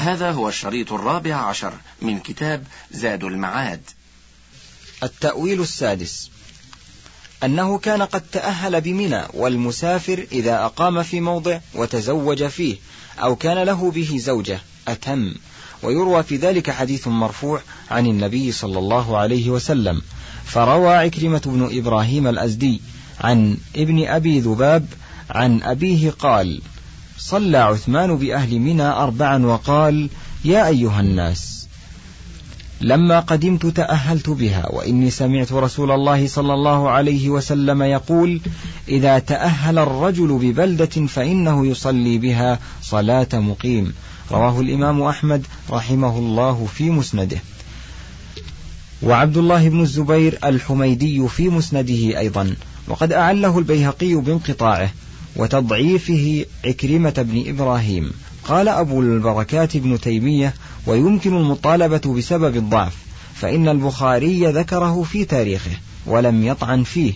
هذا هو الشريط الرابع عشر من كتاب زاد المعاد. التأويل السادس. أنه كان قد تأهل بمنى والمسافر إذا أقام في موضع وتزوج فيه أو كان له به زوجة أتم. ويروى في ذلك حديث مرفوع عن النبي صلى الله عليه وسلم. فروى عكرمة بن إبراهيم الأزدي عن ابن أبي ذباب عن أبيه قال صلى عثمان بأهل منى أربعا وقال يا أيها الناس لما قدمت تأهلت بها وإني سمعت رسول الله صلى الله عليه وسلم يقول إذا تأهل الرجل ببلدة فإنه يصلي بها صلاة مقيم. رواه الإمام أحمد رحمه الله في مسنده. وعبد الله بن الزبير الحميدي في مسنده أيضا. وقد أعله البيهقي بانقطاعه. وتضعيفه عكرمة بن إبراهيم. قال أبو البركات بن تيمية ويمكن المطالبة بسبب الضعف فإن البخاري ذكره في تاريخه ولم يطعن فيه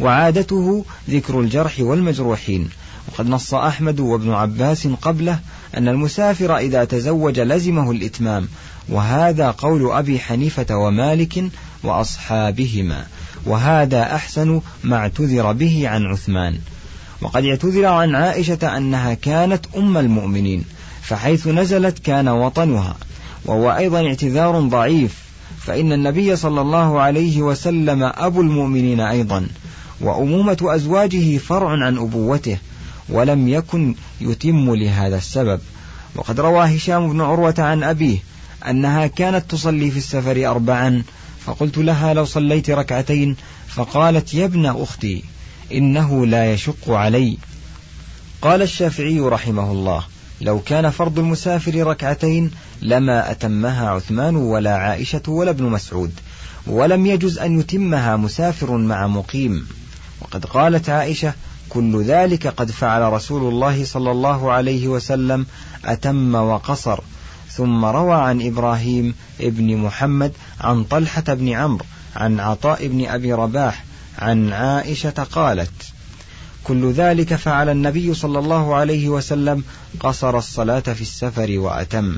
وعادته ذكر الجرح والمجروحين. وقد نص أحمد وابن عباس قبله أن المسافر إذا تزوج لزمه الإتمام وهذا قول أبي حنيفة ومالك وأصحابهما وهذا أحسن ما اعتذر به عن عثمان. وقد اعتذر عن عائشة أنها كانت أم المؤمنين فحيث نزلت كان وطنها وهو أيضا اعتذار ضعيف فإن النبي صلى الله عليه وسلم أبو المؤمنين أيضا وأمومة أزواجه فرع عن أبوته ولم يكن يتم لهذا السبب. وقد روى هشام بن عروة عن أبيه أنها كانت تصلي في السفر أربعا فقلت لها لو صليت ركعتين فقالت يا ابن أختي. إنه لا يشق علي. قال الشافعي رحمه الله لو كان فرض المسافر ركعتين لما أتمها عثمان ولا عائشة ولا ابن مسعود ولم يجز أن يتمها مسافر مع مقيم. وقد قالت عائشة كل ذلك قد فعل رسول الله صلى الله عليه وسلم أتم وقصر. ثم روى عن إبراهيم ابن محمد عن طلحة بن عمرو عن عطاء بن أبي رباح عن عائشة قالت كل ذلك فعل النبي صلى الله عليه وسلم قصر الصلاة في السفر وأتم.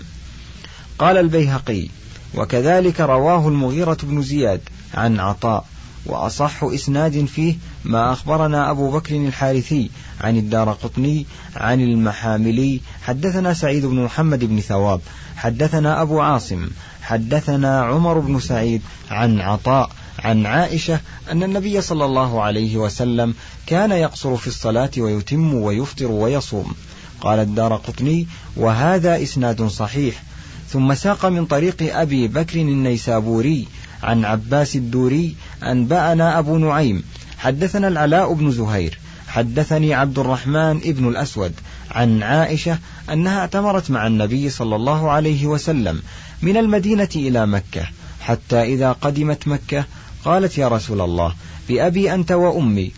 قال البيهقي وكذلك رواه المغيرة بن زياد عن عطاء وأصح إسناد فيه ما أخبرنا أبو بكر الحارثي عن الدار قطني عن المحاملي حدثنا سعيد بن محمد بن ثواب حدثنا أبو عاصم حدثنا عمر بن سعيد عن عطاء عن عائشة أن النبي صلى الله عليه وسلم كان يقصر في الصلاة ويتم ويفطر ويصوم. قال الدار قطني وهذا إسناد صحيح. ثم ساق من طريق أبي بكر النيسابوري عن عباس الدوري أنبأنا أبو نعيم حدثنا العلاء بن زهير حدثني عبد الرحمن ابن الأسود عن عائشة أنها اعتمرت مع النبي صلى الله عليه وسلم من المدينة إلى مكة حتى إذا قدمت مكة قالت يا رسول الله بأبي أنت وأمي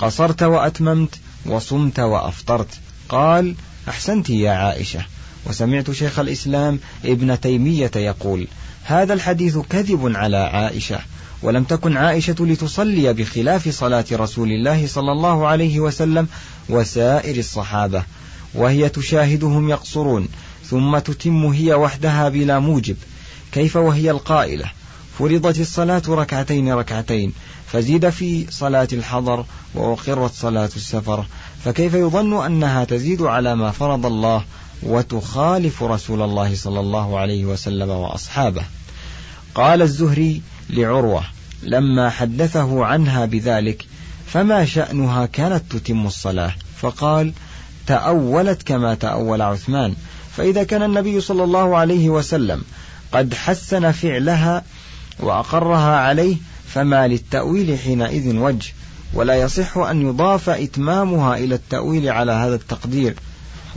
قصرت وأتممت وصمت وأفطرت. قال أحسنت يا عائشة. وسمعت شيخ الإسلام ابن تيمية يقول هذا الحديث كذب على عائشة ولم تكن عائشة لتصلي بخلاف صلاة رسول الله صلى الله عليه وسلم وسائر الصحابة وهي تشاهدهم يقصرون ثم تتم هي وحدها بلا موجب كيف وهي القائلة؟ فرضت الصلاة ركعتين ركعتين فزيد في صلاة الحضر وأقرت صلاة السفر فكيف يظن أنها تزيد على ما فرض الله وتخالف رسول الله صلى الله عليه وسلم وأصحابه؟ قال الزهري لعروة لما حدثه عنها بذلك فما شأنها كانت تتم الصلاة؟ فقال تأولت كما تأول عثمان فإذا كان النبي صلى الله عليه وسلم قد حسن فعلها وأقرها عليه فما للتأويل حينئذ وجه. ولا يصح أن يضاف إتمامها إلى التأويل على هذا التقدير.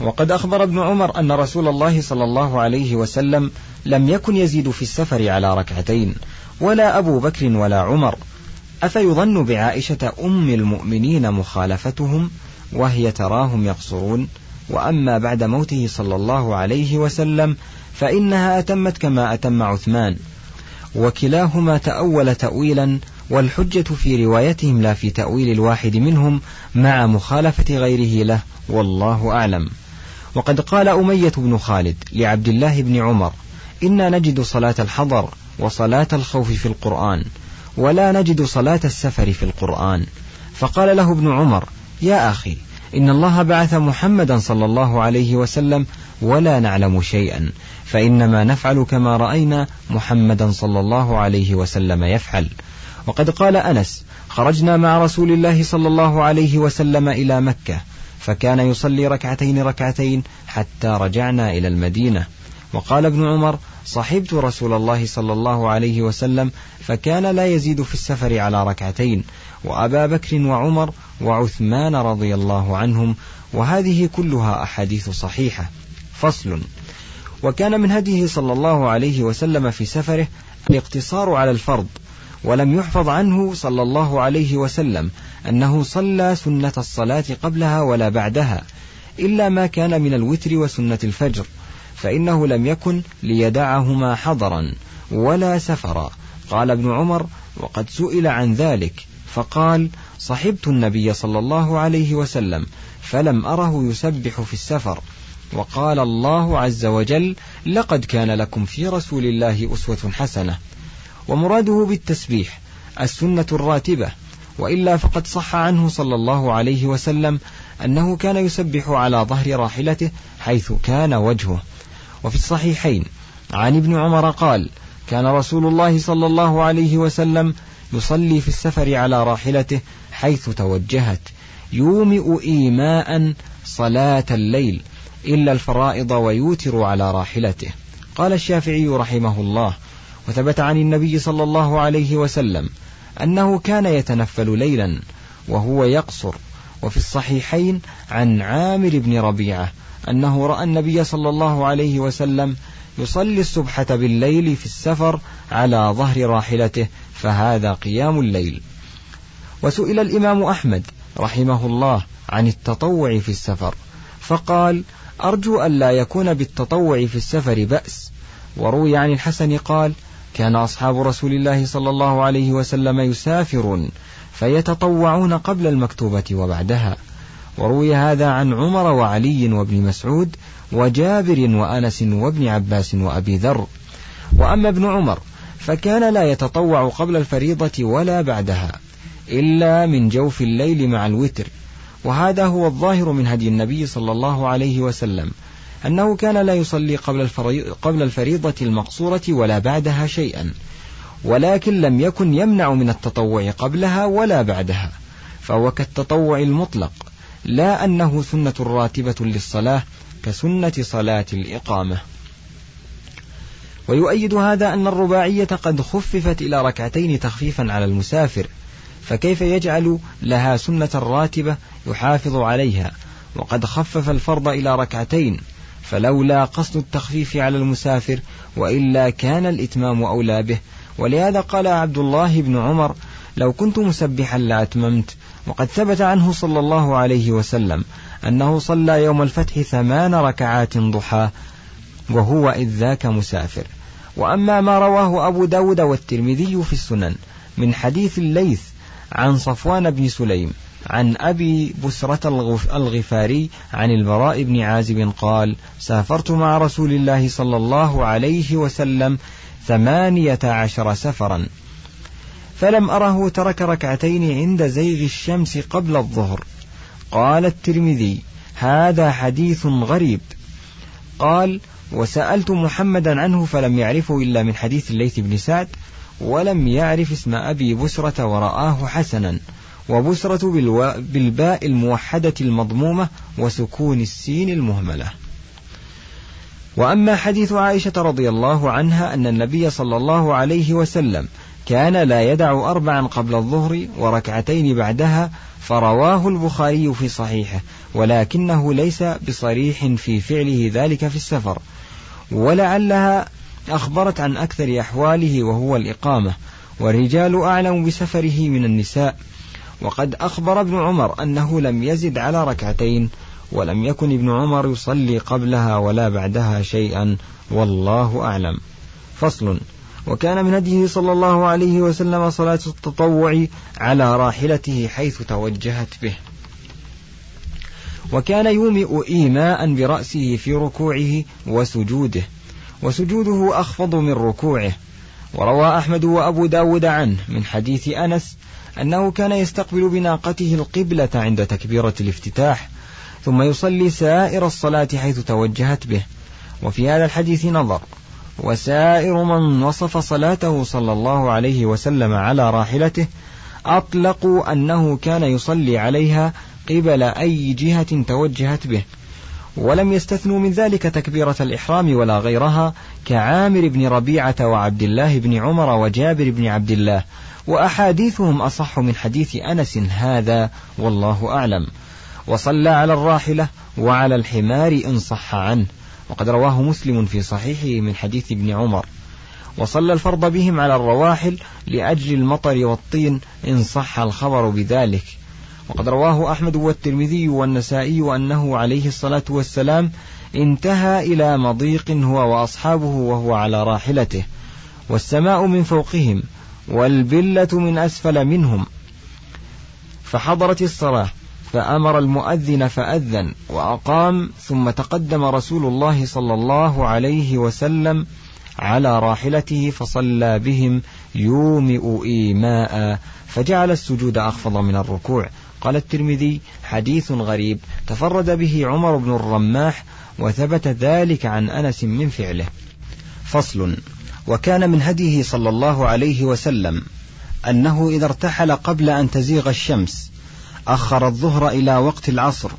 وقد أخبر ابن عمر أن رسول الله صلى الله عليه وسلم لم يكن يزيد في السفر على ركعتين ولا أبو بكر ولا عمر. أفيظن بعائشة أم المؤمنين مخالفتهم وهي تراهم يقصرون؟ وأما بعد موته صلى الله عليه وسلم فإنها أتمت كما أتم عثمان. وكلاهما تأول تأويلا والحجة في روايتهم لا في تأويل الواحد منهم مع مخالفة غيره له والله أعلم. وقد قال أمية بن خالد لعبد الله بن عمر إنا نجد صلاة الحضر وصلاة الخوف في القرآن ولا نجد صلاة السفر في القرآن. فقال له ابن عمر يا أخي إن الله بعث محمدا صلى الله عليه وسلم ولا نعلم شيئا. فإنما نفعل كما رأينا محمدا صلى الله عليه وسلم يفعل. وقد قال أنس خرجنا مع رسول الله صلى الله عليه وسلم إلى مكة فكان يصلي ركعتين ركعتين حتى رجعنا إلى المدينة. وقال ابن عمر صحبت رسول الله صلى الله عليه وسلم فكان لا يزيد في السفر على ركعتين وأبا بكر وعمر وعثمان رضي الله عنهم وهذه كلها أحاديث صحيحة. فصل. وكان من هديه صلى الله عليه وسلم في سفره الاقتصار على الفرض ولم يحفظ عنه صلى الله عليه وسلم أنه صلى سنة الصلاة قبلها ولا بعدها إلا ما كان من الوتر وسنة الفجر فإنه لم يكن ليدعهما حضرا ولا سفرا. قال ابن عمر وقد سئل عن ذلك فقال صحبت النبي صلى الله عليه وسلم فلم أره يسبح في السفر وقال الله عز وجل لقد كان لكم في رسول الله أسوة حسنة. ومراده بالتسبيح السنة الراتبة. وإلا فقد صح عنه صلى الله عليه وسلم أنه كان يسبح على ظهر راحلته حيث كان وجهه. وفي الصحيحين عن ابن عمر قال كان رسول الله صلى الله عليه وسلم يصلي في السفر على راحلته حيث توجهت يومئ إيماء صلاة الليل. إلا الفرائض ويوتر على راحلته. قال الشافعي رحمه الله وثبت عن النبي صلى الله عليه وسلم أنه كان يتنفل ليلا وهو يقصر وفي الصحيحين عن عامر بن ربيعة أنه رأى النبي صلى الله عليه وسلم يصلي الصبحة بالليل في السفر على ظهر راحلته فهذا قيام الليل. وسئل الإمام أحمد رحمه الله عن التطوع في السفر فقال أرجو أن لا يكون بالتطوع في السفر بأس. وروي عن الحسن قال كان أصحاب رسول الله صلى الله عليه وسلم يسافرون فيتطوعون قبل المكتوبة وبعدها. وروي هذا عن عمر وعلي وابن مسعود وجابر وأنس وابن عباس وأبي ذر. وأما ابن عمر فكان لا يتطوع قبل الفريضة ولا بعدها إلا من جوف الليل مع الوتر. وهذا هو الظاهر من هدي النبي صلى الله عليه وسلم أنه كان لا يصلي قبل, قبل الفريضة المقصورة ولا بعدها شيئا ولكن لم يكن يمنع من التطوع قبلها ولا بعدها فهو كالتطوع المطلق لا أنه سنة راتبة للصلاة كسنة صلاة الإقامة. ويؤيد هذا أن الرباعية قد خففت إلى ركعتين تخفيفا على المسافر فكيف يجعل لها سنة راتبة يحافظ عليها وقد خفف الفرض إلى ركعتين فلولا قصد التخفيف على المسافر وإلا كان الإتمام أولى به. ولهذا قال عبد الله بن عمر لو كنت مسبحا لأتممت. وقد ثبت عنه صلى الله عليه وسلم أنه صلى يوم الفتح ثمان ركعات ضحى وهو إذ ذاك مسافر. وأما ما رواه أبو داود والترمذي في السنن من حديث الليث عن صفوان بن سليم عن أبي بسرة الغفاري عن البراء بن عازب قال سافرت مع رسول الله صلى الله عليه وسلم ثمانية عشر سفرا. فلم أره ترك ركعتين عند زيغ الشمس قبل الظهر. قال الترمذي هذا حديث غريب. قال وسألت محمدا عنه فلم يعرفه إلا من حديث الليث بن سعد ولم يعرف اسم أبي بسرة ورآه حسنا. وبسرة بالباء الموحدة المضمومة وسكون السين المهملة. وأما حديث عائشة رضي الله عنها أن النبي صلى الله عليه وسلم كان لا يدع أربعا قبل الظهر وركعتين بعدها فرواه البخاري في صحيحه ولكنه ليس بصريح في فعله ذلك في السفر. ولعلها أخبرت عن أكثر أحواله وهو الإقامة. والرجال أعلم بسفره من النساء. وقد أخبر ابن عمر أنه لم يزد على ركعتين ولم يكن ابن عمر يصلي قبلها ولا بعدها شيئا والله أعلم. فصل. وكان من هديه صلى الله عليه وسلم صلاة التطوع على راحلته حيث توجهت به. وكان يومئ إيماء برأسه في ركوعه وسجوده وسجوده أخفض من ركوعه. وروى أحمد وأبو داود عنه من حديث أنس أنه كان يستقبل بناقته القبلة عند تكبيرة الافتتاح ثم يصلي سائر الصلاة حيث توجهت به. وفي هذا الحديث نظر وسائر من وصف صلاته صلى الله عليه وسلم على راحلته أطلقوا أنه كان يصلي عليها قبل أي جهة توجهت به. ولم يستثنوا من ذلك تكبيرة الإحرام ولا غيرها كعامر بن ربيعة وعبد الله بن عمر وجابر بن عبد الله وأحاديثهم أصح من حديث أنس هذا والله أعلم. وصلى على الراحلة وعلى الحمار إن صح عنه. وقد رواه مسلم في صحيحه من حديث ابن عمر. وصلى الفرض بهم على الرواحل لأجل المطر والطين إن صح الخبر بذلك. وقد رواه أحمد والترمذي والنسائي أنه عليه الصلاة والسلام انتهى إلى مضيق هو وأصحابه وهو على راحلته. والسماء من فوقهم والبلة من أسفل منهم. فحضرت الصلاة فأمر المؤذن فأذن وأقام ثم تقدم رسول الله صلى الله عليه وسلم على راحلته فصلى بهم يومئ إيماء فجعل السجود أخفض من الركوع. قال الترمذي حديث غريب تفرد به عمر بن الرماح وثبت ذلك عن أنس من فعله. فصل. وكان من هديه صلى الله عليه وسلم أنه إذا ارتحل قبل أن تزيغ الشمس أخر الظهر إلى وقت العصر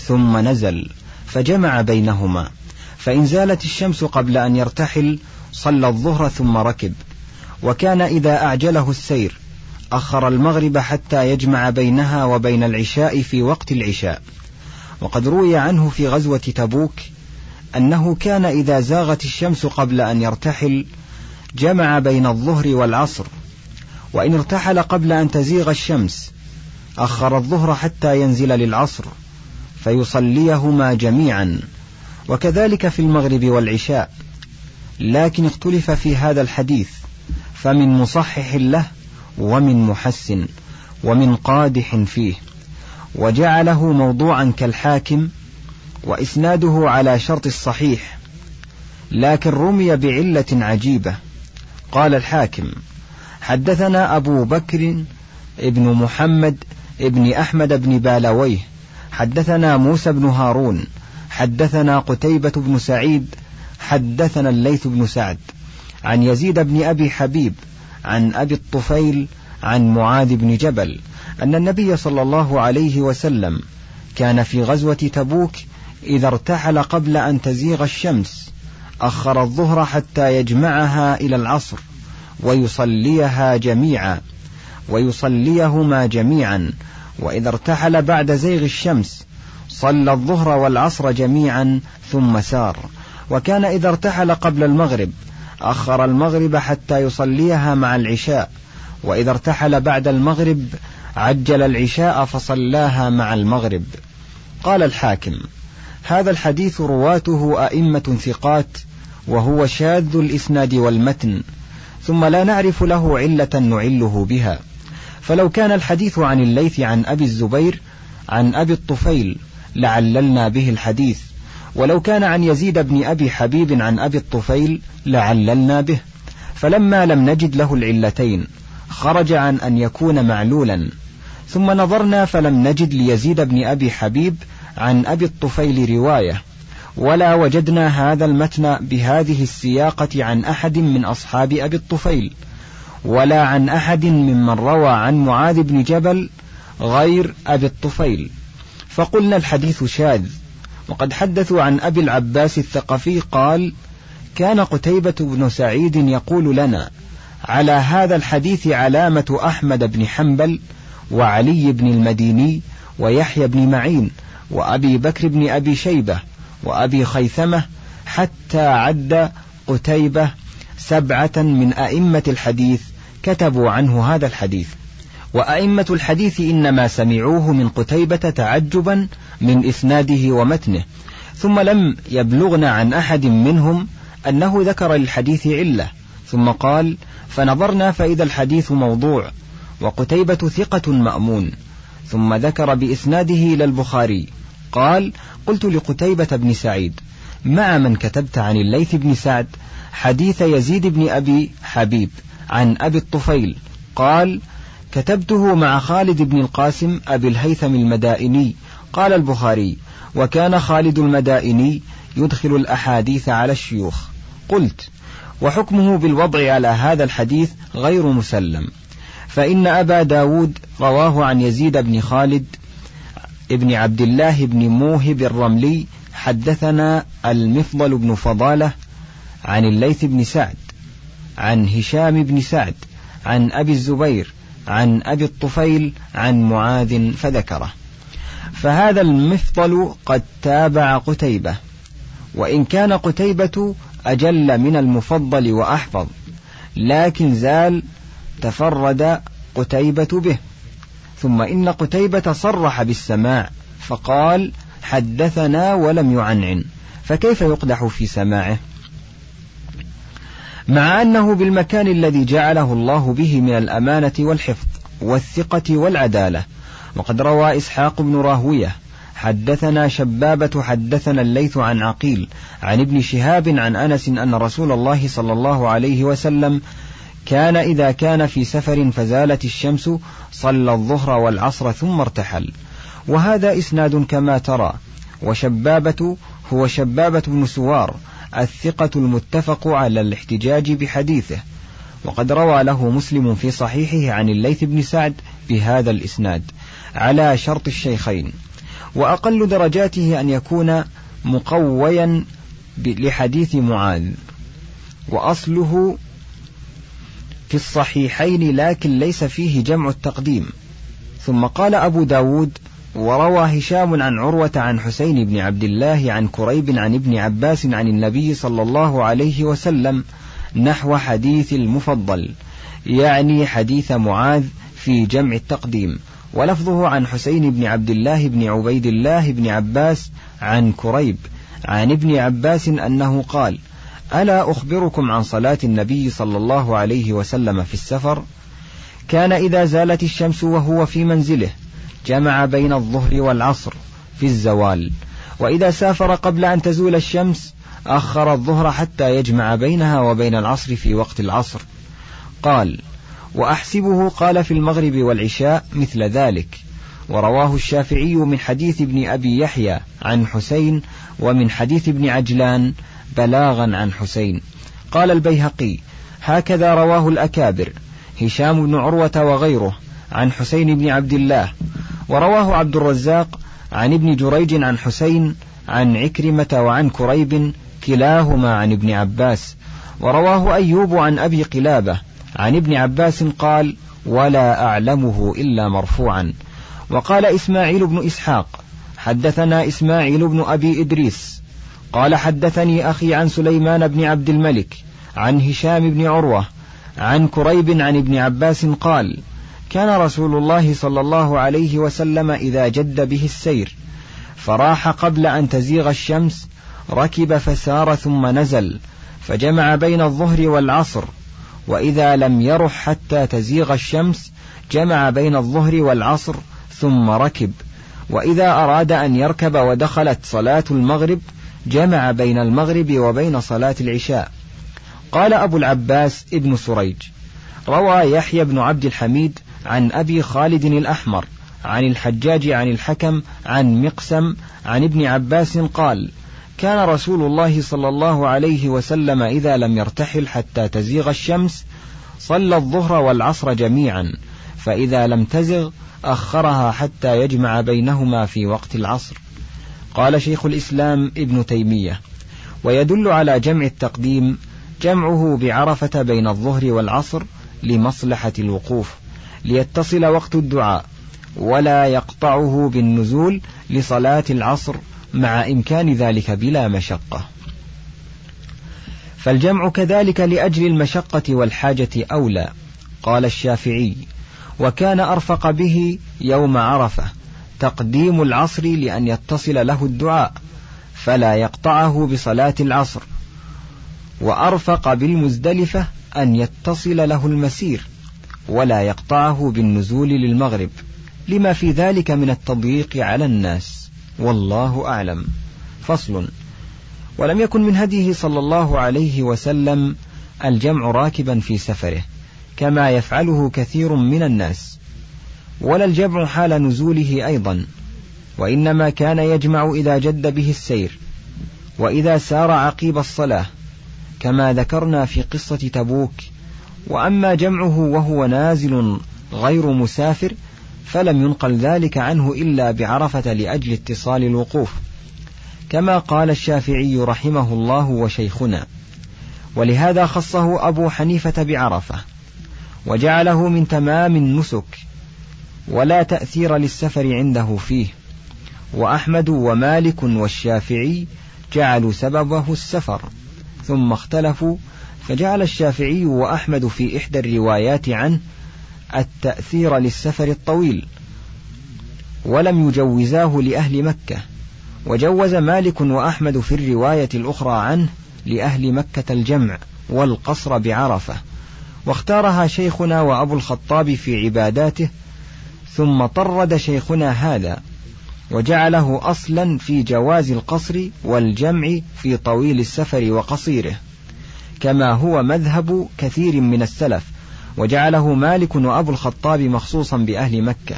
ثم نزل فجمع بينهما. فإن زالت الشمس قبل أن يرتحل صلى الظهر ثم ركب. وكان إذا أعجله السير أخر المغرب حتى يجمع بينها وبين العشاء في وقت العشاء. وقد روي عنه في غزوة تبوك أنه كان إذا زاغت الشمس قبل أن يرتحل جمع بين الظهر والعصر وإن ارتحل قبل أن تزيغ الشمس أخر الظهر حتى ينزل للعصر فيصليهما جميعا وكذلك في المغرب والعشاء. لكن اختلف في هذا الحديث فمن مصحح له ومن محسن ومن قادح فيه. وجعله موضوعا كالحاكم وإسناده على شرط الصحيح. لكن رمي بعلة عجيبة. قال الحاكم حدثنا أبو بكر ابن محمد ابن أحمد بن بالويه حدثنا موسى بن هارون حدثنا قتيبة بن سعيد حدثنا الليث بن سعد عن يزيد بن أبي حبيب عن أبي الطفيل عن معاذ بن جبل أن النبي صلى الله عليه وسلم كان في غزوة تبوك إذا ارتحل قبل أن تزيغ الشمس. أخر الظهر حتى يجمعها إلى العصر ويصليها جميعا ويصليهما جميعا. وإذا ارتحل بعد زيغ الشمس صلى الظهر والعصر جميعا ثم سار. وكان إذا ارتحل قبل المغرب أخر المغرب حتى يصليها مع العشاء. وإذا ارتحل بعد المغرب عجل العشاء فصلاها مع المغرب. قال الحاكم هذا الحديث رواته أئمة ثقات وهو شاذ الإسناد والمتن ثم لا نعرف له علة نعله بها. فلو كان الحديث عن الليث عن أبي الزبير عن أبي الطفيل لعللنا به الحديث. ولو كان عن يزيد بن أبي حبيب عن أبي الطفيل لعللنا به. فلما لم نجد له العلتين خرج عن أن يكون معلولا. ثم نظرنا فلم نجد ليزيد بن أبي حبيب عن أبي الطفيل رواية ولا وجدنا هذا المتن بهذه السياقة عن أحد من أصحاب أبي الطفيل ولا عن أحد ممن روى عن معاذ بن جبل غير أبي الطفيل. فقلنا الحديث شاذ وقد حدثوا عن أبي العباس الثقفي قال كان قتيبة بن سعيد يقول لنا على هذا الحديث علامة أحمد بن حنبل وعلي بن المديني ويحيى بن معين وأبي بكر بن أبي شيبة وأبي خيثمة حتى عد قتيبة سبعة من أئمة الحديث كتبوا عنه هذا الحديث. وأئمة الحديث إنما سمعوه من قتيبة تعجبا من إسناده ومتنه ثم لم يبلغنا عن أحد منهم أنه ذكر للحديث علة ثم قال فنظرنا فإذا الحديث موضوع وقتيبة ثقة مأمون. ثم ذكر بإسناده إلى البخاري قال قلت لقتيبة بن سعيد مع من كتبت عن الليث بن سعد حديث يزيد بن أبي حبيب عن أبي الطفيل؟ قال كتبته مع خالد بن القاسم أبي الهيثم المدائني قال البخاري وكان خالد المدائني يدخل الأحاديث على الشيوخ قلت وحكمه بالوضع على هذا الحديث غير مسلم فإن أبا داود رواه عن يزيد بن خالد ابن عبد الله بن موهب الرملي حدثنا المفضل بن فضالة عن الليث بن سعد عن هشام بن سعد عن أبي الزبير عن أبي الطفيل عن معاذ فذكره. فهذا المفضل قد تابع قتيبة وإن كان قتيبة أجل من المفضل وأحفظ لكن زال تفرد قتيبة به. ثم إن قتيبة صرح بالسماع فقال حدثنا ولم يعنعن. فكيف يقدح في سماعه؟ مع أنه بالمكان الذي جعله الله به من الأمانة والحفظ والثقة والعدالة. وقد روى إسحاق بن راهوية حدثنا شبابة حدثنا الليث عن عقيل عن ابن شهاب عن أنس أن رسول الله صلى الله عليه وسلم كان إذا كان في سفر فزالت الشمس صلى الظهر والعصر ثم ارتحل. وهذا إسناد كما ترى. وشبابة هو شبابة بن سوار الثقة المتفق على الاحتجاج بحديثه. وقد روى له مسلم في صحيحه عن الليث بن سعد بهذا الإسناد على شرط الشيخين. وأقل درجاته أن يكون مقويا لحديث معاذ. وأصله في الصحيحين لكن ليس فيه جمع التقديم. ثم قال أبو داود وروى هشام عن عروة عن حسين بن عبد الله عن كريب عن ابن عباس عن النبي صلى الله عليه وسلم نحو حديث المفضل يعني حديث معاذ في جمع التقديم. ولفظه عن حسين بن عبد الله بن عبيد الله بن عباس عن كريب عن ابن عباس أنه قال ألا أخبركم عن صلاة النبي صلى الله عليه وسلم في السفر؟ كان إذا زالت الشمس وهو في منزله جمع بين الظهر والعصر في الزوال. وإذا سافر قبل أن تزول الشمس أخر الظهر حتى يجمع بينها وبين العصر في وقت العصر. قال وأحسبه قال في المغرب والعشاء مثل ذلك. ورواه الشافعي من حديث ابن أبي يحيى عن حسين ومن حديث ابن عجلان بلاغا عن حسين. قال البيهقي هكذا رواه الأكابر هشام بن عروة وغيره عن حسين بن عبد الله. ورواه عبد الرزاق عن ابن جريج عن حسين عن عكرمة وعن كريب كلاهما عن ابن عباس. ورواه أيوب عن أبي قلابة عن ابن عباس قال ولا أعلمه إلا مرفوعا وقال إسماعيل بن إسحاق حدثنا إسماعيل بن أبي إدريس قال حدثني أخي عن سليمان بن عبد الملك عن هشام بن عروة عن كريب عن ابن عباس قال كان رسول الله صلى الله عليه وسلم إذا جد به السير فراح قبل أن تزيغ الشمس ركب فسار ثم نزل فجمع بين الظهر والعصر وإذا لم يرح حتى تزيغ الشمس جمع بين الظهر والعصر ثم ركب وإذا أراد أن يركب ودخلت صلاة المغرب جمع بين المغرب وبين صلاة العشاء. قال أبو العباس ابن سريج روى يحيى بن عبد الحميد عن أبي خالد الأحمر عن الحجاج عن الحكم عن مقسم عن ابن عباس قال كان رسول الله صلى الله عليه وسلم إذا لم يرتحل حتى تزيغ الشمس صلى الظهر والعصر جميعا فإذا لم تزغ أخرها حتى يجمع بينهما في وقت العصر. قال شيخ الإسلام ابن تيمية ويدل على جمع التقديم جمعه بعرفة بين الظهر والعصر لمصلحة الوقوف ليتصل وقت الدعاء ولا يقطعه بالنزول لصلاة العصر مع إمكان ذلك بلا مشقة. فالجمع كذلك لأجل المشقة والحاجة أولى قال الشافعي وكان أرفق به يوم عرفة تقديم العصر لأن يتصل له الدعاء فلا يقطعه بصلاة العصر. وأرفق بالمزدلفة أن يتصل له المسير ولا يقطعه بالنزول للمغرب. لما في ذلك من التضييق على الناس والله أعلم. فصل. ولم يكن من هديه صلى الله عليه وسلم الجمع راكبا في سفره كما يفعله كثير من الناس. ولا الجمع حال نزوله أيضا وإنما كان يجمع إذا جد به السير وإذا سار عقيب الصلاة كما ذكرنا في قصة تبوك. وأما جمعه وهو نازل غير مسافر فلم ينقل ذلك عنه إلا بعرفة لأجل اتصال الوقوف. كما قال الشافعي رحمه الله وشيخنا. ولهذا خصه أبو حنيفة بعرفة وجعله من تمام النسك ولا تأثير للسفر عنده فيه. وأحمد ومالك والشافعي جعلوا سببه السفر. ثم اختلفوا فجعل الشافعي وأحمد في إحدى الروايات عنه التأثير للسفر الطويل. ولم يجوزاه لأهل مكة. وجوز مالك وأحمد في الرواية الأخرى عنه لأهل مكة الجمع والقصر بعرفة. واختارها شيخنا وأبو الخطاب في عباداته ثم طرد شيخنا هذا وجعله أصلا في جواز القصر والجمع في طويل السفر وقصيره كما هو مذهب كثير من السلف وجعله مالك وأبو الخطاب مخصوصا بأهل مكة.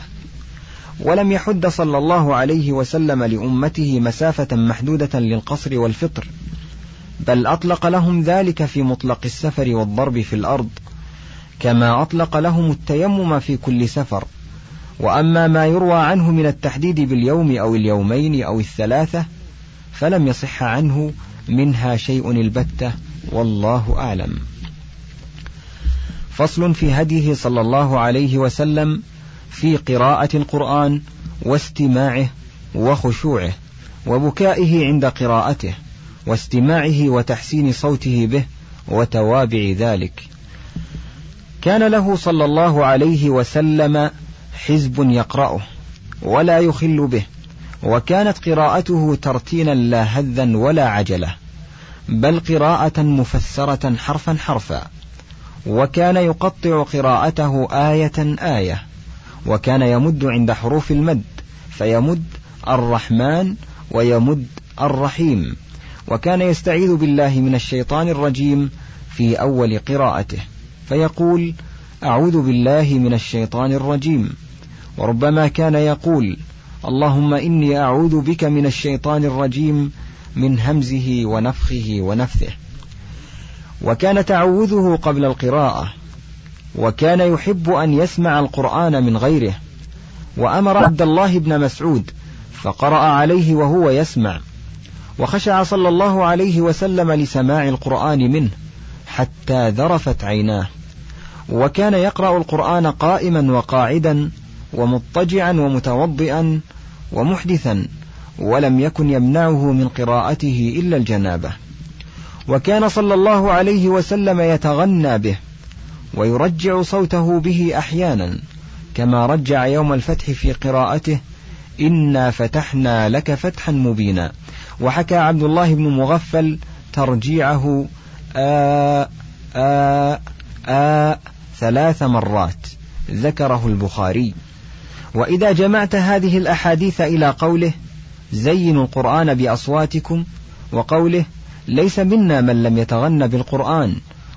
ولم يحد صلى الله عليه وسلم لأمته مسافة محدودة للقصر والفطر بل أطلق لهم ذلك في مطلق السفر والضرب في الأرض كما أطلق لهم التيمم في كل سفر. وأما ما يروى عنه من التحديد باليوم أو اليومين أو الثلاثة فلم يصح عنه منها شيء البتة والله أعلم. فصل في هديه صلى الله عليه وسلم في قراءة القرآن واستماعه وخشوعه وبكائه عند قراءته واستماعه وتحسين صوته به وتوابع ذلك. كان له صلى الله عليه وسلم حزب يقرأه ولا يخل به وكانت قراءته ترتيلا لا هذا ولا عجلة بل قراءة مفسرة حرفا حرفا وكان يقطع قراءته آية آية وكان يمد عند حروف المد فيمد الرحمن ويمد الرحيم وكان يستعيذ بالله من الشيطان الرجيم في أول قراءته فيقول أعوذ بالله من الشيطان الرجيم. وربما كان يقول اللهم إني أعوذ بك من الشيطان الرجيم من همزه ونفخه ونفثه. وكان تعوذه قبل القراءة وكان يحب أن يسمع القرآن من غيره وأمر عبد الله بن مسعود فقرأ عليه وهو يسمع وخشع صلى الله عليه وسلم لسماع القرآن منه حتى ذرفت عيناه وكان يقرأ القرآن قائما وقاعدا ومضطجعا ومتوضئا ومحدثا ولم يكن يمنعه من قراءته إلا الجنابة. وكان صلى الله عليه وسلم يتغنى به ويرجع صوته به أحيانا كما رجع يوم الفتح في قراءته إنا فتحنا لك فتحا مبينا. وحكى عبد الله بن مغفل ترجيعه آ آ آ ثلاث مرات ذكره البخاري. وإذا جمعت هذه الأحاديث إلى قوله زينوا القرآن بأصواتكم وقوله ليس منا من لم يتغن بالقرآن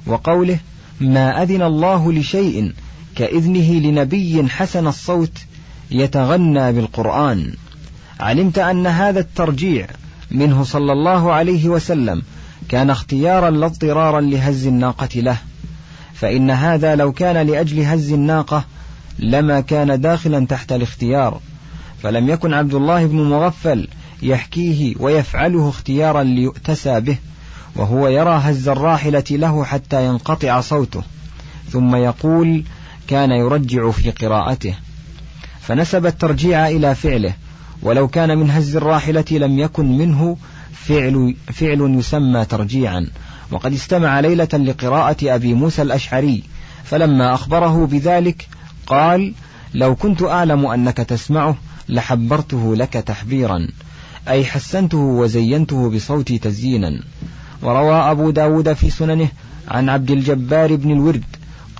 وقوله ما أذن الله لشيء كإذنه لنبي حسن الصوت يتغنى بالقرآن. علمت أن هذا الترجيع منه صلى الله عليه وسلم كان اختيارا لا اضطرارا لهز الناقة له فإن هذا لو كان لأجل هز الناقة لما كان داخلا تحت الاختيار فلم يكن عبد الله بن مغفل يحكيه ويفعله اختيارا ليؤتسى به وهو يرى هز الراحلة له حتى ينقطع صوته ثم يقول كان يرجع في قراءته فنسب الترجيع إلى فعله ولو كان من هز الراحلة لم يكن منه فعل, فعل يسمى ترجيعا. وقد استمع ليلة لقراءة أبي موسى الأشعري فلما أخبره بذلك قال لو كنت أعلم أنك تسمعه لحبرته لك تحبيرا. أي حسنته وزينته بصوتي تزيينا. وروى أبو داود في سننه عن عبد الجبار بن الورد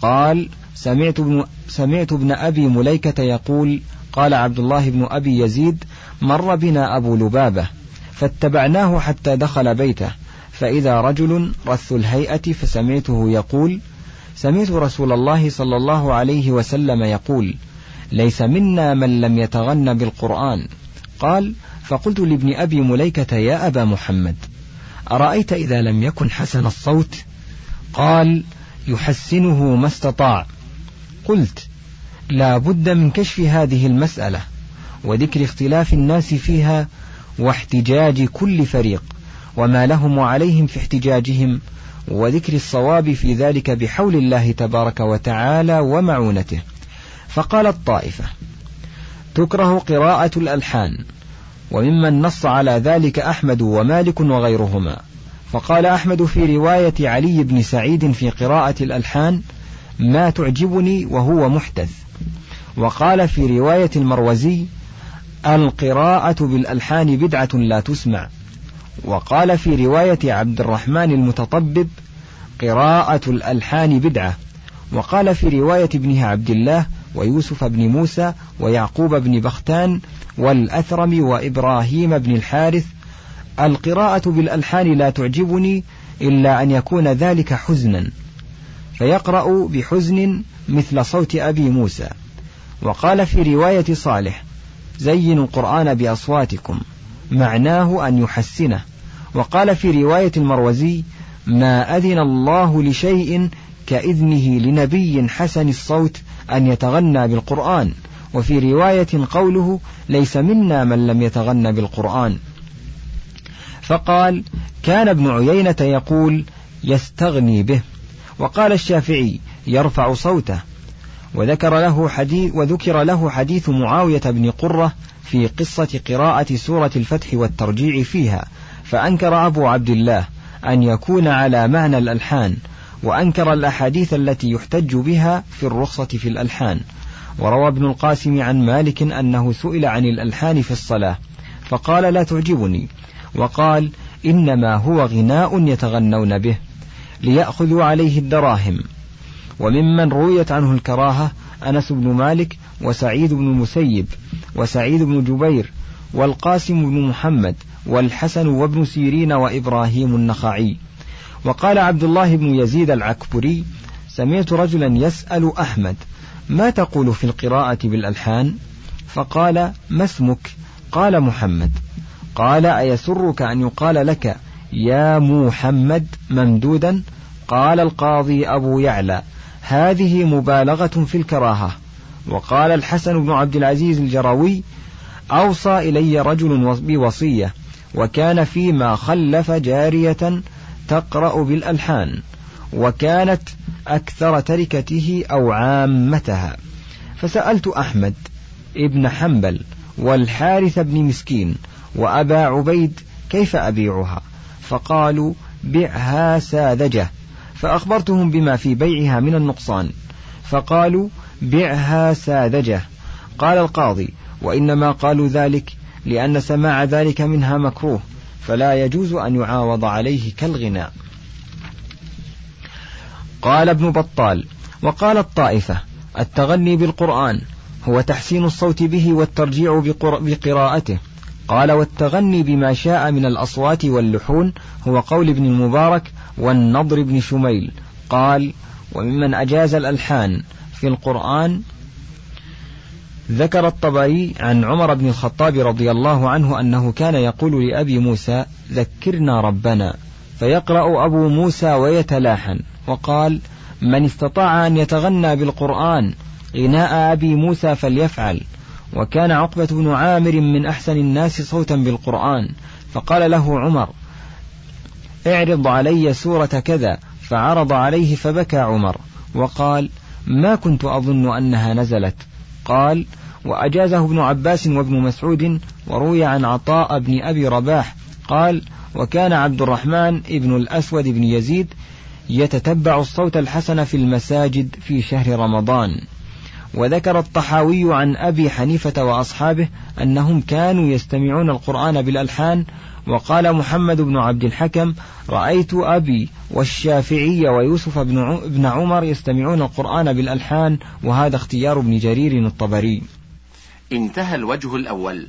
قال سمعت ابن, سمعت ابن أبي مليكة يقول قال عبد الله بن أبي يزيد مر بنا أبو لبابة فاتبعناه حتى دخل بيته فإذا رجل رث الهيئة فسمعته يقول سمعت رسول الله صلى الله عليه وسلم يقول ليس منا من لم يتغن بالقرآن. قال فقلت لابن أبي مليكة يا أبا محمد أرأيت إذا لم يكن حسن الصوت؟ قال يحسنه ما استطاع. قلت لا بد من كشف هذه المسألة وذكر اختلاف الناس فيها واحتجاج كل فريق وما لهم وعليهم في احتجاجهم وذكر الصواب في ذلك بحول الله تبارك وتعالى ومعونته. فقال الطائفة تكره قراءة الألحان وممن نص على ذلك أحمد ومالك وغيرهما. فقال أحمد في رواية علي بن سعيد في قراءة الألحان ما تعجبني وهو محدث. وقال في رواية المروزي القراءة بالألحان بدعة لا تسمع. وقال في رواية عبد الرحمن المتطبب قراءة الألحان بدعة وقال في رواية ابنه عبد الله ويوسف بن موسى ويعقوب بن بختان والأثرم وإبراهيم بن الحارث القراءة بالألحان لا تعجبني إلا أن يكون ذلك حزنا فيقرأ بحزن مثل صوت أبي موسى. وقال في رواية صالح زينوا القرآن بأصواتكم معناه أن يحسنه. وقال في رواية المروزي ما أذن الله لشيء كإذنه لنبي حسن الصوت أن يتغنى بالقرآن وفي رواية قوله ليس منا من لم يتغنى بالقرآن فقال كان ابن عيينة يقول يستغني به وقال الشافعي يرفع صوته وذكر له حديث وذكر له حديث معاوية بن قرة في قصة قراءة سورة الفتح والترجيع فيها. فأنكر أبو عبد الله أن يكون على معنى الألحان وأنكر الأحاديث التي يحتج بها في الرخصة في الألحان. وروى ابن القاسم عن مالك أنه سئل عن الألحان في الصلاة فقال لا تعجبني وقال إنما هو غناء يتغنون به ليأخذوا عليه الدراهم وممن رويت عنه الكراهة أنس بن مالك وسعيد بن المسيب وسعيد بن جبير والقاسم بن محمد والحسن وابن سيرين وإبراهيم النخعي. وقال عبد الله بن يزيد العكبري سمعت رجلا يسأل أحمد ما تقول في القراءة بالألحان؟ فقال ما اسمك؟ قال محمد. قال أيسرك أن يقال لك يا محمد ممدودا؟ قال القاضي أبو يعلى هذه مبالغة في الكراهة. وقال الحسن بن عبد العزيز الجراوي أوصى إلي رجل بوصية وكان فيما خلف جارية تقرأ بالألحان وكانت أكثر تركته أو عامتها. فسألت أحمد ابن حنبل والحارث بن مسكين وأبا عبيد كيف أبيعها؟ فقالوا بعها ساذجة فأخبرتهم بما في بيعها من النقصان. فقالوا بعها ساذجة قال القاضي وإنما قالوا ذلك لأن سماع ذلك منها مكروه فلا يجوز أن يعاوض عليه كالغناء. قال ابن بطال وقال الطائفة التغني بالقرآن هو تحسين الصوت به والترجيع بقراءته. قال والتغني بما شاء من الأصوات واللحون هو قول ابن المبارك والنضر بن شميل. قال وممن أجاز الألحان في القرآن ذكر الطبري عن عمر بن الخطاب رضي الله عنه أنه كان يقول لأبي موسى ذكرنا ربنا فيقرأ أبو موسى ويتلاحن وقال من استطاع أن يتغنى بالقرآن غناء أبي موسى فليفعل وكان عقبة بن عامر من أحسن الناس صوتا بالقرآن فقال له عمر اعرض علي سورة كذا فعرض عليه فبكى عمر وقال ما كنت أظن أنها نزلت قال وأجازه ابن عباس وابن مسعود وروي عن عطاء بن أبي رباح قال وكان عبد الرحمن ابن الأسود بن يزيد يتتبع الصوت الحسن في المساجد في شهر رمضان. وذكر الطحاوي عن أبي حنيفة وأصحابه أنهم كانوا يستمعون القرآن بالألحان وقال محمد بن عبد الحكم رأيت أبي والشافعي ويوسف بن عمر يستمعون القرآن بالألحان وهذا اختيار ابن جرير الطبري. انتهى الوجه الأول.